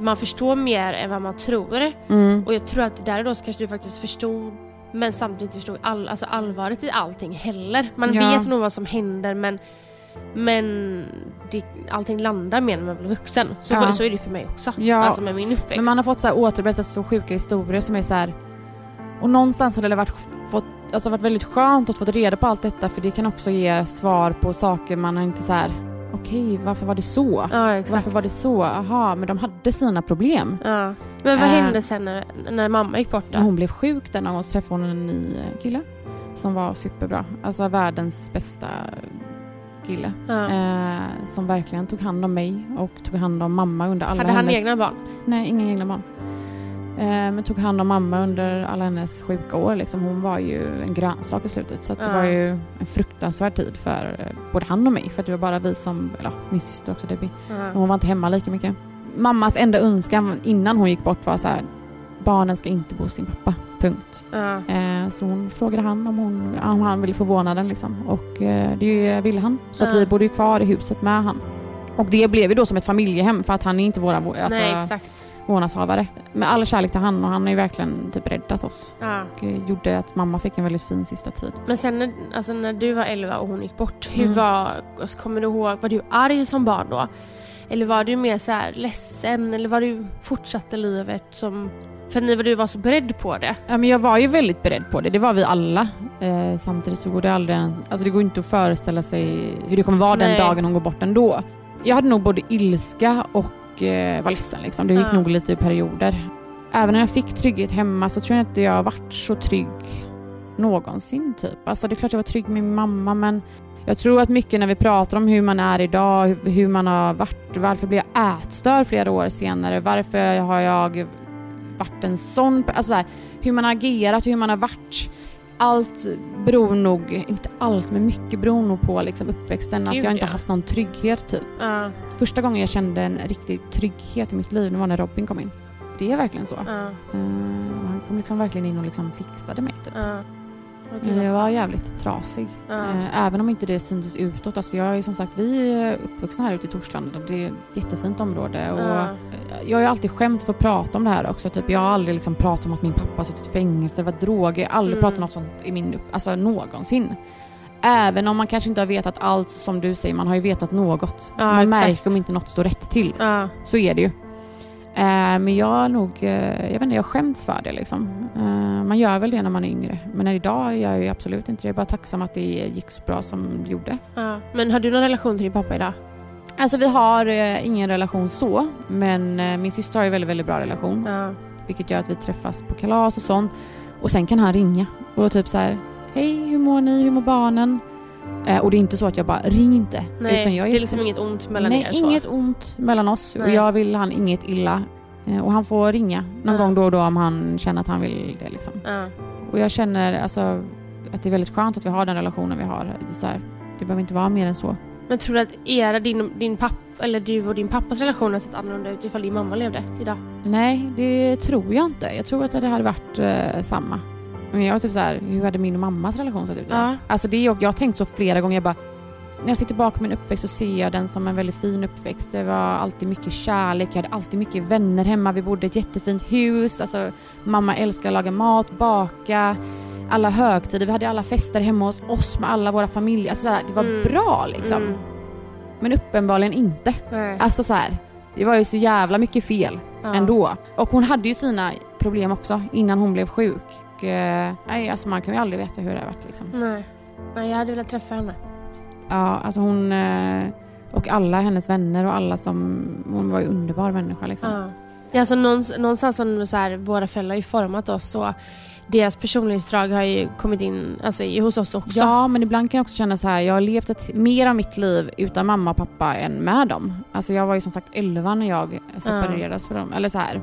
Speaker 5: man förstår mer än vad man tror.
Speaker 4: Mm.
Speaker 5: Och jag tror att där och då så kanske du faktiskt förstod men samtidigt förstod all, alltså allvaret i allting heller. Man
Speaker 4: Ja.
Speaker 5: vet nog vad som händer men, men det, allting landar mer när man blir vuxen. Så,
Speaker 4: Ja.
Speaker 5: så är det för mig också.
Speaker 4: Ja.
Speaker 5: Alltså med min uppväxt.
Speaker 4: Men man har fått så här återberättat så sjuka historier som är så här. Och någonstans har det varit, fått, alltså varit väldigt skönt att få reda på allt detta för det kan också ge svar på saker man har inte så här. Okej varför var det så?
Speaker 5: ja.
Speaker 4: Varför var det så? Aha, men de hade sina problem.
Speaker 5: Ja. Men vad
Speaker 4: Äh.
Speaker 5: hände sen när, när mamma gick bort då?
Speaker 4: Hon blev sjuk den gången så träffade hon en ny kille som var superbra. Alltså världens bästa kille.
Speaker 5: Ja.
Speaker 4: Eh, som verkligen tog hand om mig och tog hand om mamma under alla
Speaker 5: Hade han
Speaker 4: hennes...
Speaker 5: egna barn?
Speaker 4: Nej, inga egna barn. Eh, men tog hand om mamma under alla hennes sjuka år. Liksom. Hon var ju en grönsak i slutet. Så att det var ju en fruktansvärd tid för eh, både han och mig. För att det var bara vi som, eller min syster också Debbie. Hon var inte hemma lika mycket. Mammas enda önskan innan hon gick bort var så här. Barnen ska inte bo hos sin pappa. Punkt. Eh, så hon frågade han om, hon, om han ville få vårdnaden liksom. Och det ville han. Så att
Speaker 5: Ja.
Speaker 4: vi bodde ju kvar i huset med han. Och det blev ju då som ett familjehem för att han är inte våra alltså,
Speaker 5: Nej, exakt.
Speaker 4: Vårdnadshavare. Med all kärlek till han och han har ju verkligen typ räddat oss.
Speaker 5: Ja.
Speaker 4: Och gjorde att mamma fick en väldigt fin sista tid.
Speaker 5: Men sen när, alltså när du var 11 och hon gick bort, hur
Speaker 4: Mm.
Speaker 5: var, alltså, kommer du ihåg, var du arg som barn då? Eller var du mer så här ledsen eller var du fortsatte livet som, för ni var du var så beredd på det?
Speaker 4: Ja, men jag var ju väldigt beredd på det. Det var vi alla. Eh, samtidigt så går det aldrig ens, alltså det går inte att föreställa sig hur det kommer vara
Speaker 5: Nej.
Speaker 4: den dagen hon går bort ändå. Jag hade nog både ilska och eh, var ledsen. Liksom. Det gick
Speaker 5: Ja.
Speaker 4: nog lite i perioder. Även när jag fick trygghet hemma så tror jag inte jag varit så trygg någonsin. Typ. Alltså, det är klart jag var trygg med min mamma men jag tror att mycket när vi pratar om hur man är idag, hur, hur man har varit, varför blir jag ätstörd flera år senare, varför har jag varit en sån, alltså så här, hur man har agerat, hur man har varit. Allt beror nog, inte allt, men mycket beror nog på liksom uppväxten, att
Speaker 5: Gud,
Speaker 4: jag inte
Speaker 5: ja.
Speaker 4: haft någon trygghet typ.
Speaker 5: Ja,
Speaker 4: Första gången jag kände en riktig trygghet i mitt liv, det var när Robin kom in. Det är verkligen så.
Speaker 5: ja,
Speaker 4: Eh, han kom liksom verkligen in och liksom fixade mig typ. Men Jag var jävligt trasig. Eh, Även om inte det syntes utåt. Alltså jag är som sagt, vi är uppvuxna här ute i Torslanda. Det är ett jättefint område. Och eh, Jag har alltid skämts för att prata om det här också. Typ, jag har aldrig liksom pratat om att min pappa suttit i fängelse, det var droger. Jag har aldrig
Speaker 5: Mm.
Speaker 4: pratat om något sånt i min alltså någonsin. Även om man kanske inte har vetat allt som du säger, man har ju vetat något.
Speaker 5: Ja,
Speaker 4: man
Speaker 5: exakt.
Speaker 4: märker om inte något står rätt till. Så är det ju. Eh, men jag nog, eh, jag vet inte, jag skämts för det liksom. Eh, man gör väl det när man är yngre. Men idag gör jag ju absolut inte det. Jag är bara tacksam att det gick så bra som det gjorde.
Speaker 5: ja. Men har du någon relation till din pappa idag?
Speaker 4: Alltså vi har ingen relation så, men min syster har ju väldigt, väldigt bra relation.
Speaker 5: Ja.
Speaker 4: Vilket gör att vi träffas på kalas och sånt. Och sen kan han ringa och typ så här, hej hur mår ni, hur mår barnen? Eh, och det är inte så att jag bara, ring inte.
Speaker 5: Nej,
Speaker 4: Utan jag
Speaker 5: det är liksom inget ont mellan
Speaker 4: Nej,
Speaker 5: er. så.
Speaker 4: inget ont mellan oss och
Speaker 5: Nej.
Speaker 4: jag vill han inget illa. Eh, Och han får ringa någon
Speaker 5: Ja.
Speaker 4: gång då och då om han känner att han vill det. Liksom.
Speaker 5: Ja.
Speaker 4: Och jag känner alltså, att det är väldigt skönt att vi har den relationen vi har. Det, är här, det behöver inte vara mer än så.
Speaker 5: Men tror du att era, din, din pappa, eller du och din pappas relation har sett annorlunda ut ifall din mamma levde idag?
Speaker 4: Nej, det tror jag inte. Jag tror att det hade varit eh, samma. Men jag var typ så här, hur hade min och mammas relation sett ut?
Speaker 5: Ja.
Speaker 4: Alltså det jag har tänkt så flera gånger. Jag bara, när jag ser tillbaka på min uppväxt så ser jag den som en väldigt fin uppväxt. Det var alltid mycket kärlek, jag hade alltid mycket vänner hemma. Vi bodde i ett jättefint hus. Alltså, mamma älskar att laga mat, baka. Alla högtider, vi hade alla fester hemma hos oss med alla våra familjer. Alltså, så här, det var
Speaker 5: Mm.
Speaker 4: bra liksom.
Speaker 5: Mm.
Speaker 4: Men uppenbarligen inte.
Speaker 5: Nej.
Speaker 4: Alltså så här, det var ju så jävla mycket fel
Speaker 5: Ja.
Speaker 4: ändå. Och hon hade ju sina problem också innan hon blev sjuk. Och, eh, nej, alltså man kan ju aldrig veta hur det har varit liksom.
Speaker 5: Nej. Nej, jag hade velat träffa henne.
Speaker 4: Ja, alltså hon eh, och alla hennes vänner och alla som, hon var ju underbar människa liksom.
Speaker 5: Ja. Ja, alltså någonstans, som så här, våra föräldrar har ju format oss så deras personlighetsdrag har ju kommit in alltså, hos oss också.
Speaker 4: Ja, men ibland kan jag också känna så här, jag har levt ett, mer av mitt liv utan mamma och pappa än med dem. Alltså jag var ju som sagt 11 när jag separerades för dem, eller så här,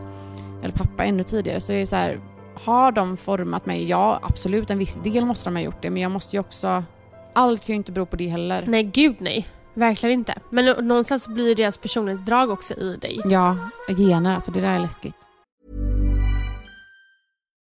Speaker 4: eller pappa ännu tidigare. Så jag är så här, har de format mig? Ja, absolut, en viss del måste de ha gjort det, men jag måste ju också, allt kan ju inte bero på det heller.
Speaker 5: Nej, gud nej. Verkligen inte. Men nå- någonstans blir deras personlighetsdrag också i dig.
Speaker 4: Ja, gener, alltså det där är läskigt.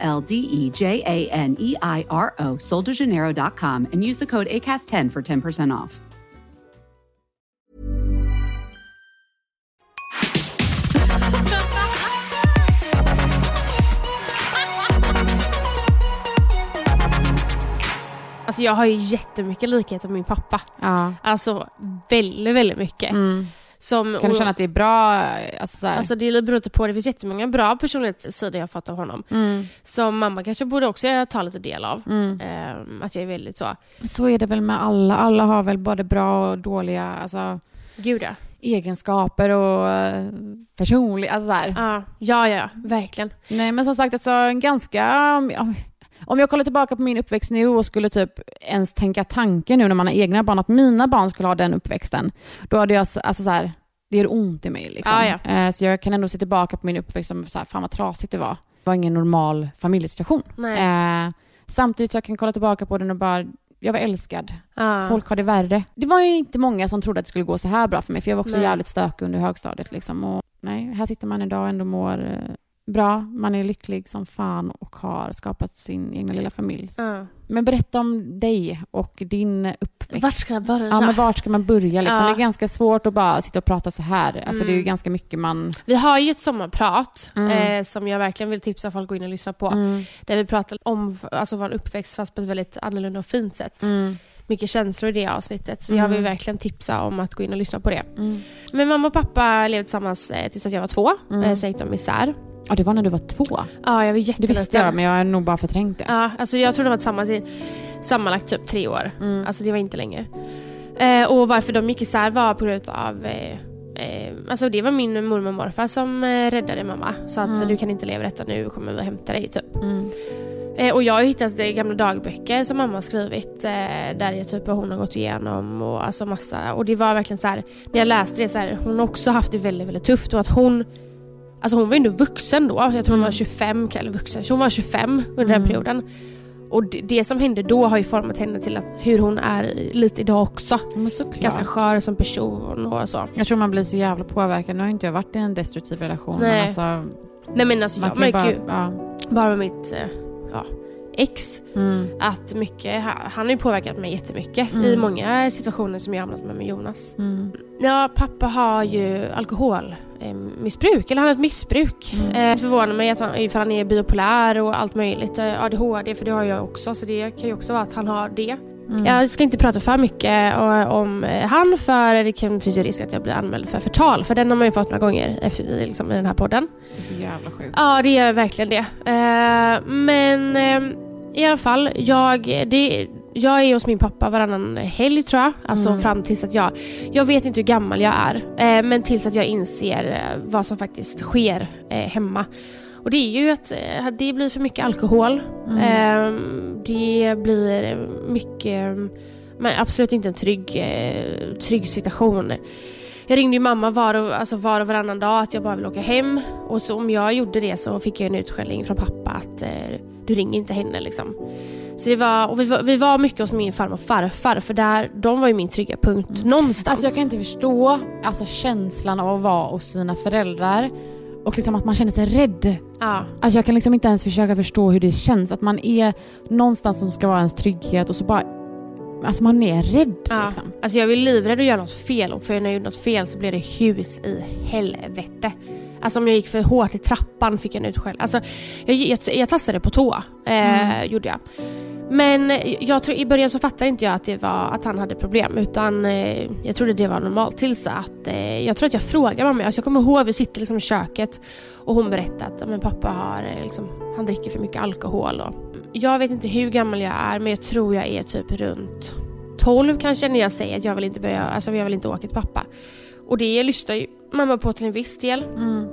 Speaker 1: L D E J A N E I R O, soldejaneiro.com, and use the code ACAST10 for 10% off.
Speaker 5: Alltså jag har ju jättemycket likheter med min pappa.
Speaker 4: Ja.
Speaker 5: Alltså väldigt, väldigt mycket.
Speaker 4: Mm.
Speaker 5: Som,
Speaker 4: Kan du känna att det är bra? Alltså, så här.
Speaker 5: Alltså det beror lite på, det finns jättemånga bra personlighetssidor jag har fått av honom.
Speaker 4: mm.
Speaker 5: Som mamma kanske borde också ta lite del av.
Speaker 4: Mm.
Speaker 5: Ehm, att jag är väldigt så,
Speaker 4: Så är det väl med alla. Alla har väl både bra och dåliga alltså,
Speaker 5: gud ja.
Speaker 4: egenskaper och eh, personlig... Alltså så här.
Speaker 5: Ja, ja, ja, verkligen.
Speaker 4: Nej men som sagt, alltså, en ganska... Om, jag kollar tillbaka på min uppväxt nu och skulle typ ens tänka tanken nu när man har egna barn, att mina barn skulle ha den uppväxten, då hade jag, alltså så här, det gör ont i mig. Liksom.
Speaker 5: Ja, ja.
Speaker 4: Eh, Så jag kan ändå se tillbaka på min uppväxt som så här, fan vad trasigt det var. Det var ingen normal familjesituation. Eh, samtidigt så jag kan kolla tillbaka på den och bara, jag var älskad.
Speaker 5: Ja.
Speaker 4: Folk har det värre. Det var ju inte många som trodde att det skulle gå så här bra för mig, för jag var också
Speaker 5: Nej.
Speaker 4: jävligt stökig under högstadiet. Liksom. Och, nej, här sitter man idag och ändå mår eh, bra. Man är lycklig som fan och har skapat sin egna lilla familj.
Speaker 5: Ja.
Speaker 4: Men berätta om dig och din uppväxt.
Speaker 5: Vart ska jag börja?
Speaker 4: Ja, men vart ska man börja? Liksom?
Speaker 5: Ja.
Speaker 4: Det är ganska svårt att bara sitta och prata så här. Alltså, Det är ju
Speaker 5: Mm.
Speaker 4: ganska mycket man...
Speaker 5: Vi har ju ett sommarprat
Speaker 4: Mm.
Speaker 5: eh, som jag verkligen vill tipsa folk att gå in och lyssna på.
Speaker 4: Mm.
Speaker 5: Där vi pratar om alltså, vår uppväxt fast på ett väldigt annorlunda och fint sätt.
Speaker 4: Mm.
Speaker 5: Mycket känslor i det avsnittet. Så jag
Speaker 4: Mm.
Speaker 5: vill verkligen tipsa om att gå in och lyssna på det.
Speaker 4: Mm.
Speaker 5: Men mamma och pappa levde tillsammans eh, tills att jag var två.
Speaker 4: Mm.
Speaker 5: Eh, sen gick de isär.
Speaker 4: Ja, det var när du var två.
Speaker 5: Ja, jag var
Speaker 4: Det
Speaker 5: jätteliten.
Speaker 4: visste jag, men jag har nog bara förträngt det.
Speaker 5: Ja, alltså jag tror de var tillsammans i sammanlagt typ tre år.
Speaker 4: Mm.
Speaker 5: Alltså det var inte länge. Eh, och varför de gick isär var på grund av eh, eh, Alltså det var min mormor och morfar som eh, räddade mamma. Så att
Speaker 4: Mm.
Speaker 5: du kan inte leva detta nu, kommer vi och hämta dig typ.
Speaker 4: Mm.
Speaker 5: Eh, och jag har hittat gamla dagböcker som mamma har skrivit där det typ hon har gått igenom och alltså massa. Och det var verkligen så här, när jag läste det så här, hon har också haft det väldigt, väldigt tufft och att hon Alltså hon var ju ändå vuxen då, jag tror hon var 25, eller vuxen, hon var 25 under den
Speaker 4: Mm.
Speaker 5: perioden. Och det, det som hände då har ju format henne till att, hur hon är lite idag också.
Speaker 4: Men.
Speaker 5: Ganska skör som person och så.
Speaker 4: Jag tror man blir så jävla påverkad. Nu har inte jag varit i en destruktiv relation. Men
Speaker 5: Nej.
Speaker 4: alltså,
Speaker 5: Nej men alltså
Speaker 4: man
Speaker 5: jag märker
Speaker 4: bara...
Speaker 5: ju
Speaker 4: Ja.
Speaker 5: bara med mitt eh, ja, ex
Speaker 4: Mm.
Speaker 5: att mycket, han har ju påverkat mig jättemycket
Speaker 4: Mm.
Speaker 5: i många situationer som jag har hamnat med med Jonas.
Speaker 4: Mm.
Speaker 5: Ja, pappa har ju alkoholmissbruk, eller han har ett missbruk.
Speaker 4: Mm.
Speaker 5: Eh, det förvånar mig att han, för han är bipolär och allt möjligt. Eh, ADHD, för det har jag också, så det kan ju också vara att han har det.
Speaker 4: Mm.
Speaker 5: Jag ska inte prata för mycket om eh, han, för det kan finns ju risk att jag blir anmäld för förtal, för den har man ju fått några gånger efter, liksom, i den här podden.
Speaker 4: Det är så jävla sjukt.
Speaker 5: Ja, det är verkligen det. Men eh, i alla fall, jag, det, jag är hos min pappa varannan helg tror jag. Alltså
Speaker 4: Mm.
Speaker 5: fram tills att jag... Jag vet inte hur gammal jag är, eh, men tills att jag inser eh, vad som faktiskt sker eh, hemma. Och det är ju att eh, det blir för mycket alkohol.
Speaker 4: Mm.
Speaker 5: Eh, det blir mycket... Men absolut inte en trygg, eh, trygg situation. Jag ringde ju mamma var och, alltså var och varannan dag att jag bara vill åka hem. Och så om jag gjorde det så fick jag en utskällning från pappa att eh, du ringer inte henne liksom. Så det var, och vi var, vi var mycket hos min farmor och farfar för där, de var ju min trygga punkt någonstans.
Speaker 4: Alltså jag kan inte förstå alltså, känslan av att vara hos sina föräldrar och liksom att man känner sig rädd.
Speaker 5: ja.
Speaker 4: Alltså jag kan liksom inte ens försöka förstå hur det känns. Att man är någonstans som ska vara ens trygghet och så bara... Alltså man är rädd
Speaker 5: Ja.
Speaker 4: liksom.
Speaker 5: Alltså jag är livrädd att göra något fel och för när jag gjorde något fel så blev det hus i helvete. Alltså om jag gick för hårt i trappan fick jag en utskällning. Alltså jag, jag, jag tassade på tå, eh, gjorde jag. Men jag tror, i början så fattade inte jag att, det var, att han hade problem utan eh, jag trodde det var normalt tills att eh, jag tror att jag frågade mamma, alltså jag kommer ihåg vi sitter liksom i köket och hon berättade att men pappa har eh, liksom, han dricker för mycket alkohol och jag vet inte hur gammal jag är men jag tror jag är typ runt 12 kanske när jag säger att jag vill inte börja, alltså jag vill inte åka till pappa. Och det lyssnar ju mamma på till en viss del.
Speaker 4: Mm.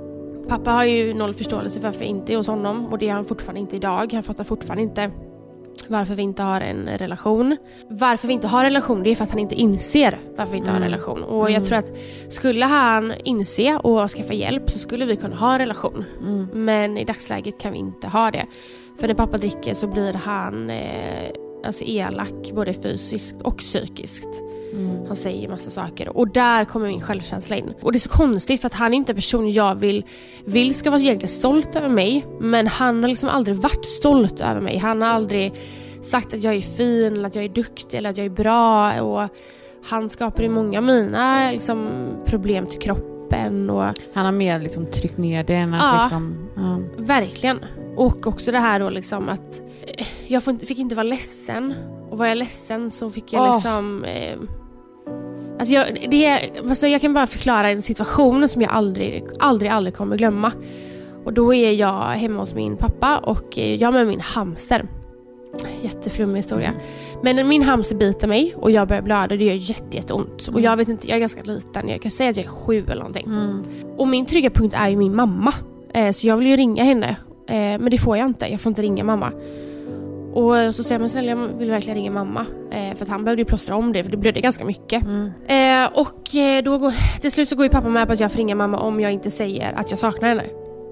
Speaker 5: Pappa har ju noll förståelse för varför jag inte är hos honom och det är han fortfarande inte idag. Han fattar fortfarande inte varför vi inte har en relation. Varför vi inte har en relation det är för att han inte inser varför vi inte har en
Speaker 4: Mm.
Speaker 5: relation. Och jag
Speaker 4: Mm.
Speaker 5: tror att skulle han inse och skaffa hjälp så skulle vi kunna ha en relation.
Speaker 4: Mm.
Speaker 5: Men i dagsläget kan vi inte ha det. För när pappa dricker så blir han eh, alltså elak både fysiskt och psykiskt.
Speaker 4: Mm.
Speaker 5: Han säger massa saker och där kommer min självkänsla in. Och det är så konstigt för att han är inte en person jag vill, vill ska vara egentligen stolt över mig. Men han har liksom aldrig varit stolt över mig. Han har aldrig sagt att jag är fin eller att jag är duktig eller att jag är bra. Och han skapar ju många av mina liksom, problem till kroppen. Och
Speaker 4: Han har mer liksom tryckt ner det än att
Speaker 5: Ja.
Speaker 4: liksom... Ja.
Speaker 5: Verkligen. Och också det här då liksom att eh, jag fick inte vara ledsen. Och var jag ledsen så fick jag
Speaker 4: Åh.
Speaker 5: liksom... Eh, alltså jag, det, alltså jag kan bara förklara en situation som jag aldrig, aldrig, aldrig kommer glömma. Och då är jag hemma hos min pappa och eh, jag med min hamster. Jätteflummig historia. Men när min hamster biter mig och jag börjar blöda, det gör jätte, jätteont. Och jag vet inte, jag är ganska liten, jag kan säga att jag är sju eller någonting.
Speaker 4: Mm.
Speaker 5: Och min trygga punkt är ju min mamma. Eh, så jag vill ju ringa henne. Eh, men det får jag inte. Jag får inte ringa mamma. Och så säger jag, men snälla jag vill verkligen ringa mamma. Eh, för att han behövde ju plåstra om det för det blödde ganska mycket.
Speaker 4: Mm.
Speaker 5: Eh, och eh, då går, till slut så går ju pappa med på att jag får ringa mamma om jag inte säger att jag saknar henne.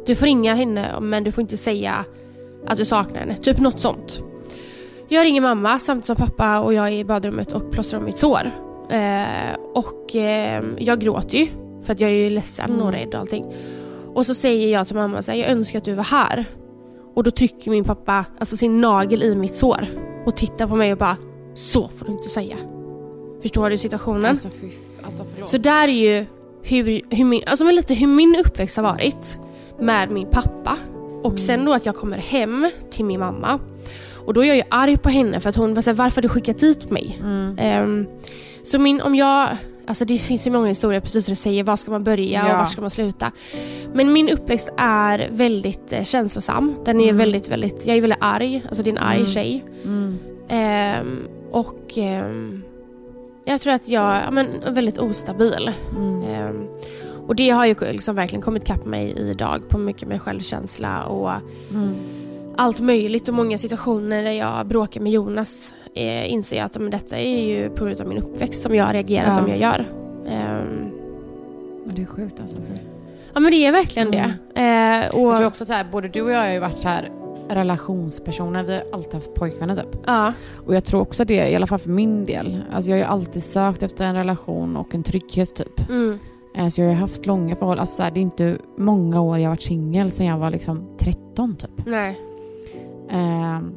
Speaker 5: Du får ringa henne men du får inte säga att du saknar henne. Typ något sånt. Jag ringer mamma samtidigt som pappa och jag är i badrummet och plåstrar om mitt sår. Eh, och eh, jag gråter ju för att jag är ju ledsen och rädd och allting. Och så säger jag till mamma så här, jag önskar att du var här. Och då trycker min pappa alltså sin nagel i mitt sår och tittar på mig och bara så får du inte säga. Förstår du situationen?
Speaker 4: Alltså, fy, alltså förlåt.
Speaker 5: Så där är ju hur, hur, min, alltså men lite hur min uppväxt har varit med min pappa. Och sen då att jag kommer hem till min mamma. Och då är jag ju arg på henne för att hon var såhär, varför har du skickat dit mig? Ehm, så min, om jag, alltså det finns ju många historier precis som du säger, var ska man börja och
Speaker 4: Ja.
Speaker 5: var ska man sluta? Men min uppväxt är väldigt eh, känslosam. Den är väldigt, väldigt, jag är väldigt arg, alltså det är en arg tjej.
Speaker 4: Mm.
Speaker 5: Ehm, och ehm, jag tror att jag ja, men, är väldigt ostabil.
Speaker 4: Mm.
Speaker 5: Ehm, och det har ju liksom verkligen kommit kapp mig idag på mycket med självkänsla och
Speaker 4: Mm.
Speaker 5: Allt möjligt och många situationer där jag bråkar med Jonas eh, inser jag att men, detta är ju på grund av min uppväxt som jag reagerar
Speaker 4: Ja.
Speaker 5: som jag gör. Ehm,
Speaker 4: Men det är sjukt alltså. För...
Speaker 5: ja men det är verkligen det. Eh, och,
Speaker 4: Jag tror också så här, både du och jag har ju varit så här relationspersoner. Vi har alltid haft pojkvänner typ.
Speaker 5: ja,
Speaker 4: Och jag tror också det, i alla fall för min del. Alltså jag har ju alltid sökt efter en relation och en trygghet typ.
Speaker 5: mm,
Speaker 4: Eh, Så jag har ju haft långa förhållanden. Alltså det är inte många år jag har varit singel sedan jag var liksom 13 typ.
Speaker 5: nej.
Speaker 4: Ehm,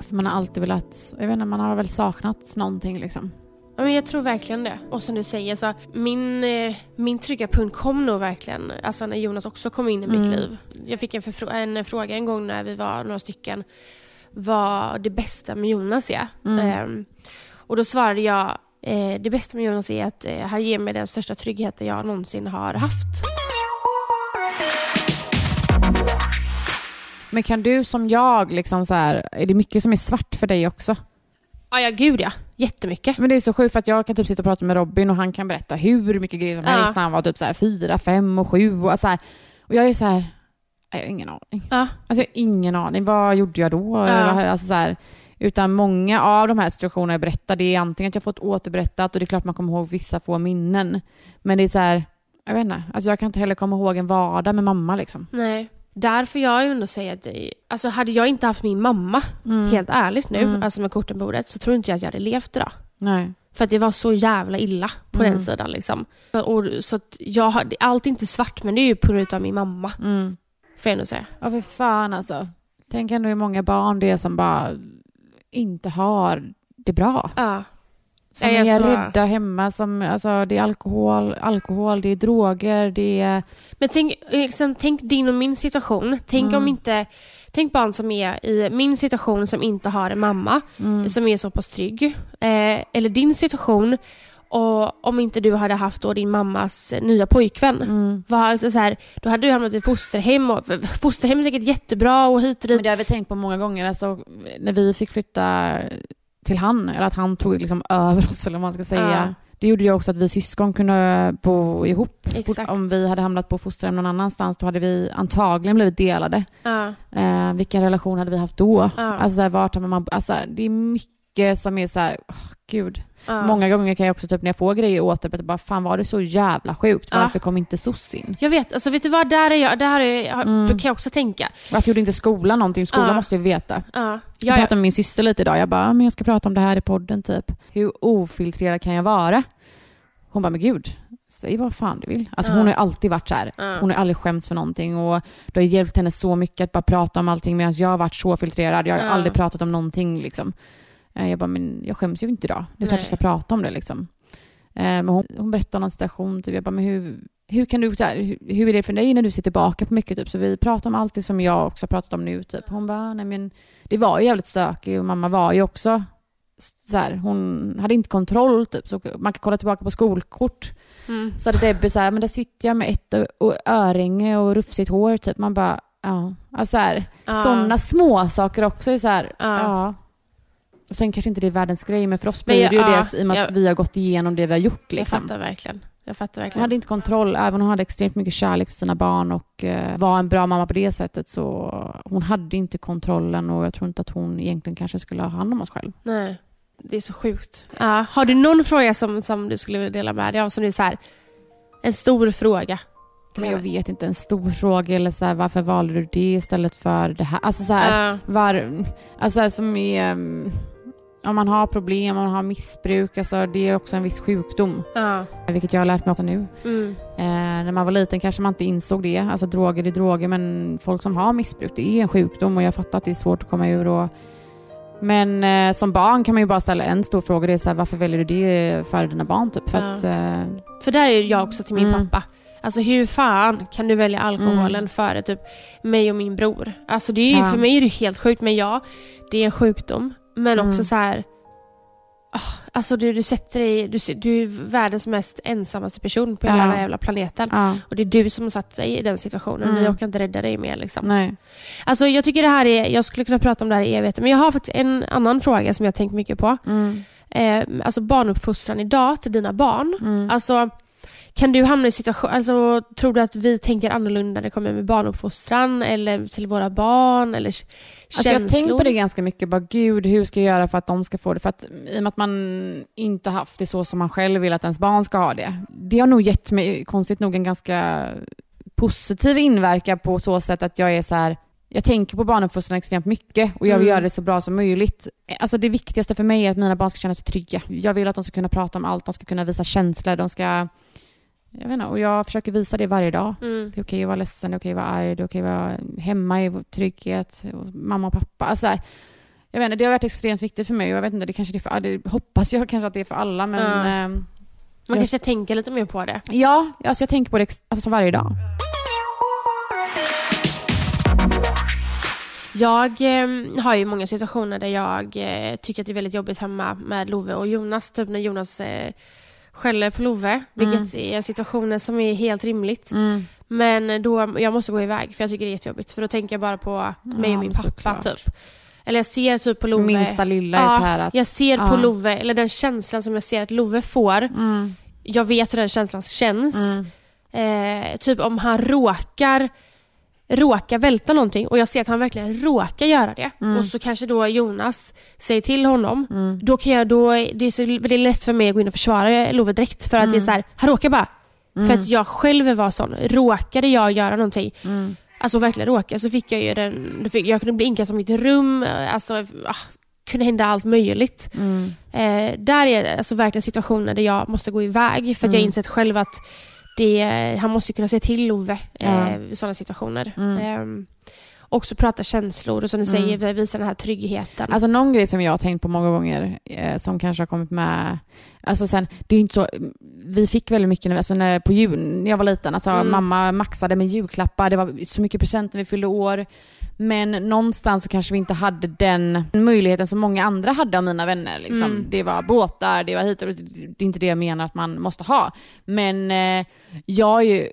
Speaker 4: för man har alltid velat, jag vet inte, man har väl saknat någonting liksom.
Speaker 5: Ja, men jag tror verkligen det. Och som du säger, så min, eh, min trygga punkt kom nog verkligen alltså när Jonas också kom in i mitt
Speaker 4: Mm.
Speaker 5: liv. Jag fick en, en fråga en gång när vi var några stycken vad det bästa med Jonas är.
Speaker 4: Mm.
Speaker 5: Ehm, och då svarade jag eh, det bästa med Jonas är att eh, han ger mig den största tryggheten jag någonsin har haft.
Speaker 4: Men kan du som jag, liksom så här, är det mycket som är svart för dig också?
Speaker 5: Ja, ja gud ja. Jättemycket.
Speaker 4: Men det är så sjukt för att jag kan typ sitta och prata med Robin och han kan berätta hur mycket grejer som
Speaker 5: Ja.
Speaker 4: helst när han var typ så här fyra, fem och sju och så här. Och jag är så här, jag har ingen aning.
Speaker 5: Ja.
Speaker 4: Alltså jag har ingen aning. Vad gjorde jag då?
Speaker 5: Ja.
Speaker 4: Alltså så här, utan många av de här situationerna jag berättar, det är antingen att jag fått återberättat och det är klart man kommer ihåg vissa få minnen. Men det är så här, jag vet inte. Alltså jag kan inte heller komma ihåg en vardag med mamma liksom.
Speaker 5: Nej. Där får jag ju ändå säga att det, alltså hade jag inte haft min mamma,
Speaker 4: Mm.
Speaker 5: helt ärligt nu,
Speaker 4: Mm.
Speaker 5: alltså med korten på bordet, så tror inte jag att jag hade levt idag.
Speaker 4: Nej.
Speaker 5: För att det var så jävla illa på
Speaker 4: Mm.
Speaker 5: den sidan. Liksom. Och, så att jag har, allt är inte svart, men det är ju på grund av min mamma.
Speaker 4: Mm.
Speaker 5: Får jag ändå säga.
Speaker 4: Ja, för fan alltså. Tänk ändå hur många barn det är som bara inte har det bra.
Speaker 5: Ja.
Speaker 4: Som
Speaker 5: jag
Speaker 4: är
Speaker 5: så-
Speaker 4: rädda hemma. Som, alltså, det är alkohol, alkohol, det är droger, det är...
Speaker 5: Men tänk, liksom, tänk din och min situation. Tänk
Speaker 4: Mm.
Speaker 5: om inte... Tänk barn som är i min situation som inte har en mamma
Speaker 4: Mm.
Speaker 5: som är så pass trygg. Eh, eller din situation och om inte du hade haft då din mammas nya pojkvän.
Speaker 4: Mm.
Speaker 5: Var, alltså, så här, då hade du hamnat i fosterhem. Och, fosterhem är säkert jättebra och hit och
Speaker 4: Men
Speaker 5: dit.
Speaker 4: det har vi tänkt på många gånger. Alltså, när vi fick flytta till han, eller att han tog liksom över oss, eller vad man ska säga.
Speaker 5: Ja.
Speaker 4: Det gjorde ju också att vi syskon kunde bo ihop.
Speaker 5: Exakt.
Speaker 4: Om vi hade hamnat på fosterhem någon annanstans, då hade vi antagligen blivit delade.
Speaker 5: Ja.
Speaker 4: Eh, vilken relation hade vi haft då?
Speaker 5: Ja.
Speaker 4: Alltså, vart man, alltså, det är mycket som är så här, åh, gud.
Speaker 5: Ja.
Speaker 4: Många gånger kan jag också, typ när jag får grejer återberätta, bara fan var det så jävla sjukt?
Speaker 5: Ja.
Speaker 4: Varför kom inte SOS in?
Speaker 5: Jag vet, alltså vet du vad, där, är jag, där är jag,
Speaker 4: Mm.
Speaker 5: kan jag också tänka.
Speaker 4: Varför gjorde inte skolan någonting? Skolan
Speaker 5: Ja.
Speaker 4: måste ju veta.
Speaker 5: Ja.
Speaker 4: Jag
Speaker 5: Ja,
Speaker 4: pratade
Speaker 5: ja.
Speaker 4: med min syster lite idag. Jag bara, "Ja, men jag ska prata om det här i podden typ. Hur ofiltrerad kan jag vara? Hon bara, men gud, säg vad fan du vill. Alltså
Speaker 5: Ja.
Speaker 4: hon har ju alltid varit så här.
Speaker 5: Ja.
Speaker 4: Hon har aldrig skämts för någonting och det har hjälpt henne så mycket att bara prata om allting medan jag har varit så filtrerad. Jag har
Speaker 5: Ja.
Speaker 4: aldrig pratat om någonting liksom. Eh, Jag bara, men jag skäms ju inte idag. Det är klart jag ska prata om det liksom. Eh, Men hon, hon berättade om en situation, typ. jag bara, men hur, hur kan du, så här, hur, är det för dig när du ser tillbaka på mycket? Typ? Så vi pratar om allt det som jag också har pratat om nu. Typ. Hon bara, nej men det var ju jävligt stökigt och mamma var ju också så här, hon hade inte kontroll typ. Så man kan kolla tillbaka på skolkort.
Speaker 5: Mm.
Speaker 4: Så hade Debbie så här, men där sitter jag med ett ö- och örhänge och rufsigt hår typ. Man bara, ja. Alltså så här,
Speaker 5: Ja.
Speaker 4: sådana små saker också är så här,
Speaker 5: Ja.
Speaker 4: ja. Och sen kanske inte det är världens grej, men för oss blir
Speaker 5: jag-
Speaker 4: det ju
Speaker 5: ja,
Speaker 4: det i och med att
Speaker 5: jag-
Speaker 4: vi har gått igenom det vi har gjort
Speaker 5: Jag
Speaker 4: liksom.
Speaker 5: fattar verkligen. Jag fattar
Speaker 4: Hon
Speaker 5: verkligen.
Speaker 4: hade inte kontroll, även om hon hade extremt mycket kärlek för sina barn och eh, var en bra mamma på det sättet så hon hade inte kontrollen och jag tror inte att hon egentligen kanske skulle ha hand om oss själv.
Speaker 5: Nej, det är så sjukt. Ja, har du någon fråga som, som du skulle vilja dela med dig av? Som är så här, en stor fråga.
Speaker 4: Men jag vet inte, en stor fråga eller så här, varför valde du det istället för det här? Alltså så här,
Speaker 5: Ja.
Speaker 4: var, alltså som är, mm, om man har problem, om man har missbruk, alltså det är också en viss sjukdom.
Speaker 5: Ja.
Speaker 4: Vilket jag har lärt mig också nu.
Speaker 5: Mm.
Speaker 4: Eh, när man var liten kanske man inte insåg det. Alltså droger är droger men folk som har missbruk det är en sjukdom och jag fattar att det är svårt att komma ur. Och, men eh, som barn kan man ju bara ställa en stor fråga. Det är så här, varför väljer du det före dina barn? Typ? För
Speaker 5: Ja.
Speaker 4: att, eh,
Speaker 5: För där är jag också till min
Speaker 4: Mm.
Speaker 5: pappa. Alltså hur fan kan du välja alkoholen
Speaker 4: Mm.
Speaker 5: före typ mig och min bror? Alltså det är ju,
Speaker 4: Ja.
Speaker 5: för mig är det helt sjukt men ja, det är en sjukdom. Men
Speaker 4: Mm.
Speaker 5: också så här. ah, Alltså du, du sätter dig, du, du är världens mest ensammaste person på hela
Speaker 4: Ja.
Speaker 5: den här jävla planeten.
Speaker 4: ja,
Speaker 5: Och det är du som har satt dig i den situationen.
Speaker 4: Mm.
Speaker 5: Vi orkar inte rädda dig mer liksom.
Speaker 4: nej.
Speaker 5: Alltså jag tycker det här är, jag skulle kunna prata om det här i evigheter. Men jag har faktiskt en annan fråga som jag har tänkt mycket på.
Speaker 4: Mm,
Speaker 5: Eh, alltså barnuppfostran idag till dina barn.
Speaker 4: mm.
Speaker 5: Alltså, kan du hamna i situation, alltså tror du att vi tänker annorlunda när det kommer med barnuppfostran eller till våra barn eller
Speaker 4: Alltså jag har tänkt på det ganska mycket. Bara, Gud, hur ska jag göra för att de ska få det? För att, I och med att man inte haft det så som man själv vill att ens barn ska ha det. Det har nog gett mig, konstigt nog, en ganska positiv inverkan på så sätt att jag är så här, jag tänker på barnuppfostran extremt mycket och jag vill
Speaker 5: Mm.
Speaker 4: göra det så bra som möjligt. Alltså det viktigaste för mig är att mina barn ska känna sig trygga. Jag vill att de ska kunna prata om allt, de ska kunna visa känslor, de ska... Jag vet inte, och jag försöker visa det varje dag.
Speaker 5: Mm.
Speaker 4: Det är okej att vara ledsen, det är okej att vara arg, det är okej att vara hemma i trygghet, och mamma och pappa. Alltså, så här, jag vet inte, det har varit extremt viktigt för mig jag vet inte, det kanske det för, det hoppas jag kanske att det är för alla men ehm,
Speaker 5: Man
Speaker 4: Jag-
Speaker 5: kanske tänker lite mer på det.
Speaker 4: ja, alltså jag tänker på det alltså varje dag.
Speaker 5: Jag eh, har ju många situationer där jag eh, tycker att det är väldigt jobbigt hemma med Love och Jonas. Typ när Jonas eh, skäller på Love, vilket är situationer som är helt rimligt.
Speaker 4: Mm.
Speaker 5: Men då, jag måste gå iväg för jag tycker det är jättejobbigt. För då tänker jag bara på mig
Speaker 4: Ja,
Speaker 5: och min pappa
Speaker 4: såklart.
Speaker 5: typ. Eller jag ser typ på Love.
Speaker 4: Minsta lilla är
Speaker 5: Ja,
Speaker 4: så här att...
Speaker 5: Jag ser på
Speaker 4: ja.
Speaker 5: Love, eller den känslan som jag ser att Love får.
Speaker 4: Mm,
Speaker 5: Jag vet hur den känslan känns.
Speaker 4: mm,
Speaker 5: Eh, typ om han råkar råkar välta någonting och jag ser att han verkligen råkar göra det
Speaker 4: Mm.
Speaker 5: och så kanske då Jonas säger till honom
Speaker 4: mm,
Speaker 5: då kan jag då, det är så väldigt lätt för mig att gå in och försvara Love direkt för att det är så här, han råkar bara. För att jag själv var sån. Råkade jag göra någonting,
Speaker 4: mm,
Speaker 5: alltså verkligen råka, så fick jag ju den, jag kunde bli inkastad i mitt rum, alltså ah, kunde hända allt möjligt.
Speaker 4: mm,
Speaker 5: Eh, där är alltså verkligen situationer där jag måste gå iväg för att jag
Speaker 4: Mm.
Speaker 5: insett själv att det, han måste kunna säga till Love
Speaker 4: Ja.
Speaker 5: eh, i sådana situationer.
Speaker 4: Mm.
Speaker 5: Eh, också prata känslor och som du säger, visa den här tryggheten.
Speaker 4: Alltså någon grej som jag har tänkt på många gånger, eh, som kanske har kommit med, alltså sen, det är inte så, vi fick väldigt mycket när, alltså när, på jul, när jag var liten, alltså
Speaker 5: Mm.
Speaker 4: mamma maxade med julklappar, det var så mycket presenter när vi fyllde år, men någonstans så kanske vi inte hade den möjligheten som många andra hade av mina vänner. Liksom.
Speaker 5: Mm.
Speaker 4: Det var båtar, det var hit och det är inte det jag menar att man måste ha. Men eh, jag är ju,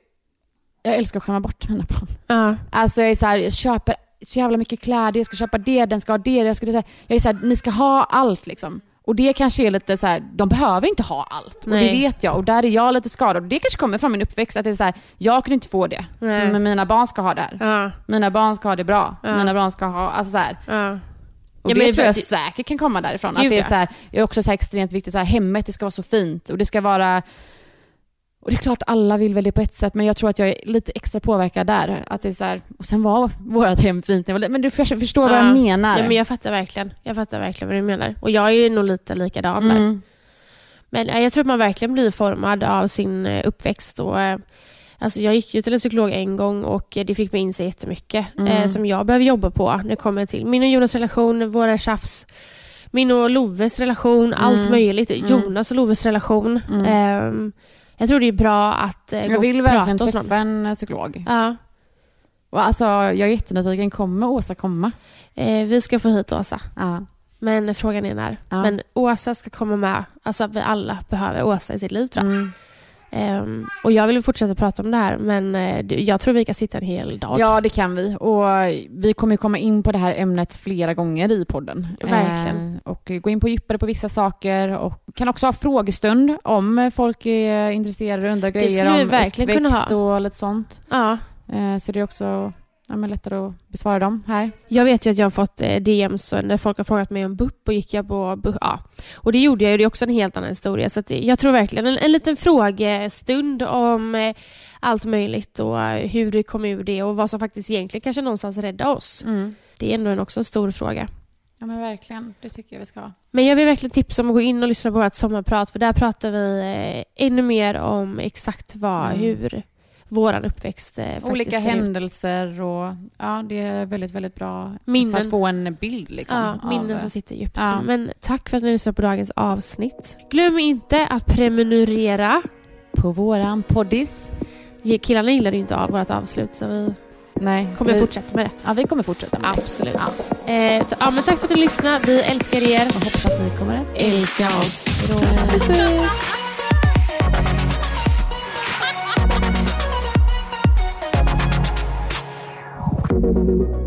Speaker 4: jag älskar att skämma bort mina barn.
Speaker 5: ja.
Speaker 4: Alltså jag är så här, jag köper så jävla mycket kläder, jag ska köpa det, den ska ha det, jag ska det. Jag är så här, ni ska ha allt liksom. Och det kanske är lite så här, de behöver inte ha allt. Och det
Speaker 5: Nej.
Speaker 4: vet jag. Och där är jag lite skadad. Och det kanske kommer från min uppväxt, att det är så här, jag kunde inte få det.
Speaker 5: Nej.
Speaker 4: Men mina barn ska ha det här.
Speaker 5: Ja.
Speaker 4: Mina barn ska ha det bra.
Speaker 5: Ja.
Speaker 4: Mina barn ska ha, alltså så här.
Speaker 5: Ja.
Speaker 4: Och det tror jag
Speaker 5: det-
Speaker 4: säkert kan komma därifrån.
Speaker 5: Gud,
Speaker 4: att det är så här, är också så extremt viktigt, så här, hemmet det ska vara så fint och det ska vara och det är klart alla vill väl det på ett sätt men jag tror att jag är lite extra påverkad där. Att det är så här, och sen var vårt hem fint. Men du för- förstår vad
Speaker 5: Ja.
Speaker 4: jag menar.
Speaker 5: Ja, men jag fattar verkligen. Jag fattar verkligen vad du menar. Och jag är nog lite likadan där.
Speaker 4: mm.
Speaker 5: Men eh, jag tror att man verkligen blir formad av sin eh, uppväxt. Och, eh, alltså jag gick ju till en psykolog en gång och eh, det fick mig inse jättemycket
Speaker 4: Mm.
Speaker 5: eh, som jag behöver jobba på när det kommer till min och Jonas relation, våra tjafs, min och Loves relation, allt möjligt.
Speaker 4: Mm.
Speaker 5: Jonas och Loves relation.
Speaker 4: Mm.
Speaker 5: Ehm, jag tror det är bra att eh,
Speaker 4: Jag vill verkligen träffa en psykolog.
Speaker 5: Ja.
Speaker 4: Och alltså, jag är jättenyfiken. Kommer Åsa komma?
Speaker 5: Eh, vi ska få hit Åsa.
Speaker 4: Ja.
Speaker 5: Men frågan är när.
Speaker 4: Ja.
Speaker 5: Men Åsa ska komma med. Alltså vi alla behöver Åsa i sitt liv tror jag.
Speaker 4: Mm.
Speaker 5: Ehm, och jag vill fortsätta prata om det här men det- jag tror vi kan sitta en hel dag.
Speaker 4: Ja, det kan vi. Och vi kommer komma in på det här ämnet flera gånger i podden.
Speaker 5: Verkligen.
Speaker 4: Eh, och gå in på djupare på vissa saker och kan också ha frågestund om folk är intresserade och undrar grejer om
Speaker 5: verkligen kunna ha.
Speaker 4: och lite sånt.
Speaker 5: Ja.
Speaker 4: Eh, så det är också ja, men lättare att besvara dem här.
Speaker 5: Jag vet ju att jag har fått eh, DMs när folk har frågat mig om BUP och gick jag på BUP? Ja. Och det gjorde jag ju, det är också en helt annan historia. Så det- jag tror verkligen en, en liten frågestund om eh, allt möjligt och eh, hur det kom ur det och vad som faktiskt egentligen kanske någonstans räddade oss. Det är ändå en, också en stor fråga.
Speaker 4: Ja men verkligen, det tycker jag vi ska ha.
Speaker 5: Men jag vill verkligen tipsa om att gå in och lyssna på vårt sommarprat för där pratar vi eh, ännu mer om exakt vad,
Speaker 4: Mm.
Speaker 5: hur våran uppväxt eh,
Speaker 4: Olika händelser och ja, det är väldigt, väldigt bra för
Speaker 5: Minnen.
Speaker 4: att få en bild liksom.
Speaker 5: Ja, minnen
Speaker 4: av-
Speaker 5: som sitter djupt.
Speaker 4: Ja.
Speaker 5: Men tack för att ni lyssnade på dagens avsnitt. Glöm inte att prenumerera.
Speaker 4: På våran poddis.
Speaker 5: Killarna gillade ju inte av vårt avslut så vi
Speaker 4: Nej,
Speaker 5: kommer
Speaker 4: vi,
Speaker 5: fortsätta med det.
Speaker 4: Ja, vi kommer fortsätta med
Speaker 5: Absolut.
Speaker 4: det.
Speaker 5: Eh, ja, men tack för att ni lyssnade. Vi älskar er.
Speaker 4: Och hoppas att ni kommer att
Speaker 5: Älska oss.
Speaker 1: Hey thank you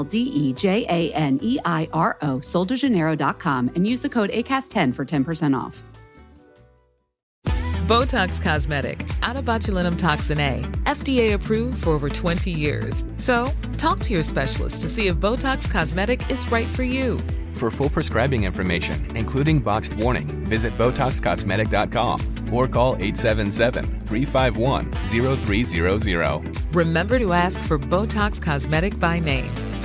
Speaker 1: L D E J A N E I R O, soldejaneiro.com, and use the code ACAST10 for 10% off.
Speaker 6: Botox Cosmetic, out of botulinum toxin A, FDA approved for over 20 years. So, talk to your specialist to see if Botox Cosmetic is right for you.
Speaker 7: For full prescribing information, including boxed warning, visit BotoxCosmetic.com or call 877-351-0300.
Speaker 6: Remember to ask for Botox Cosmetic by name.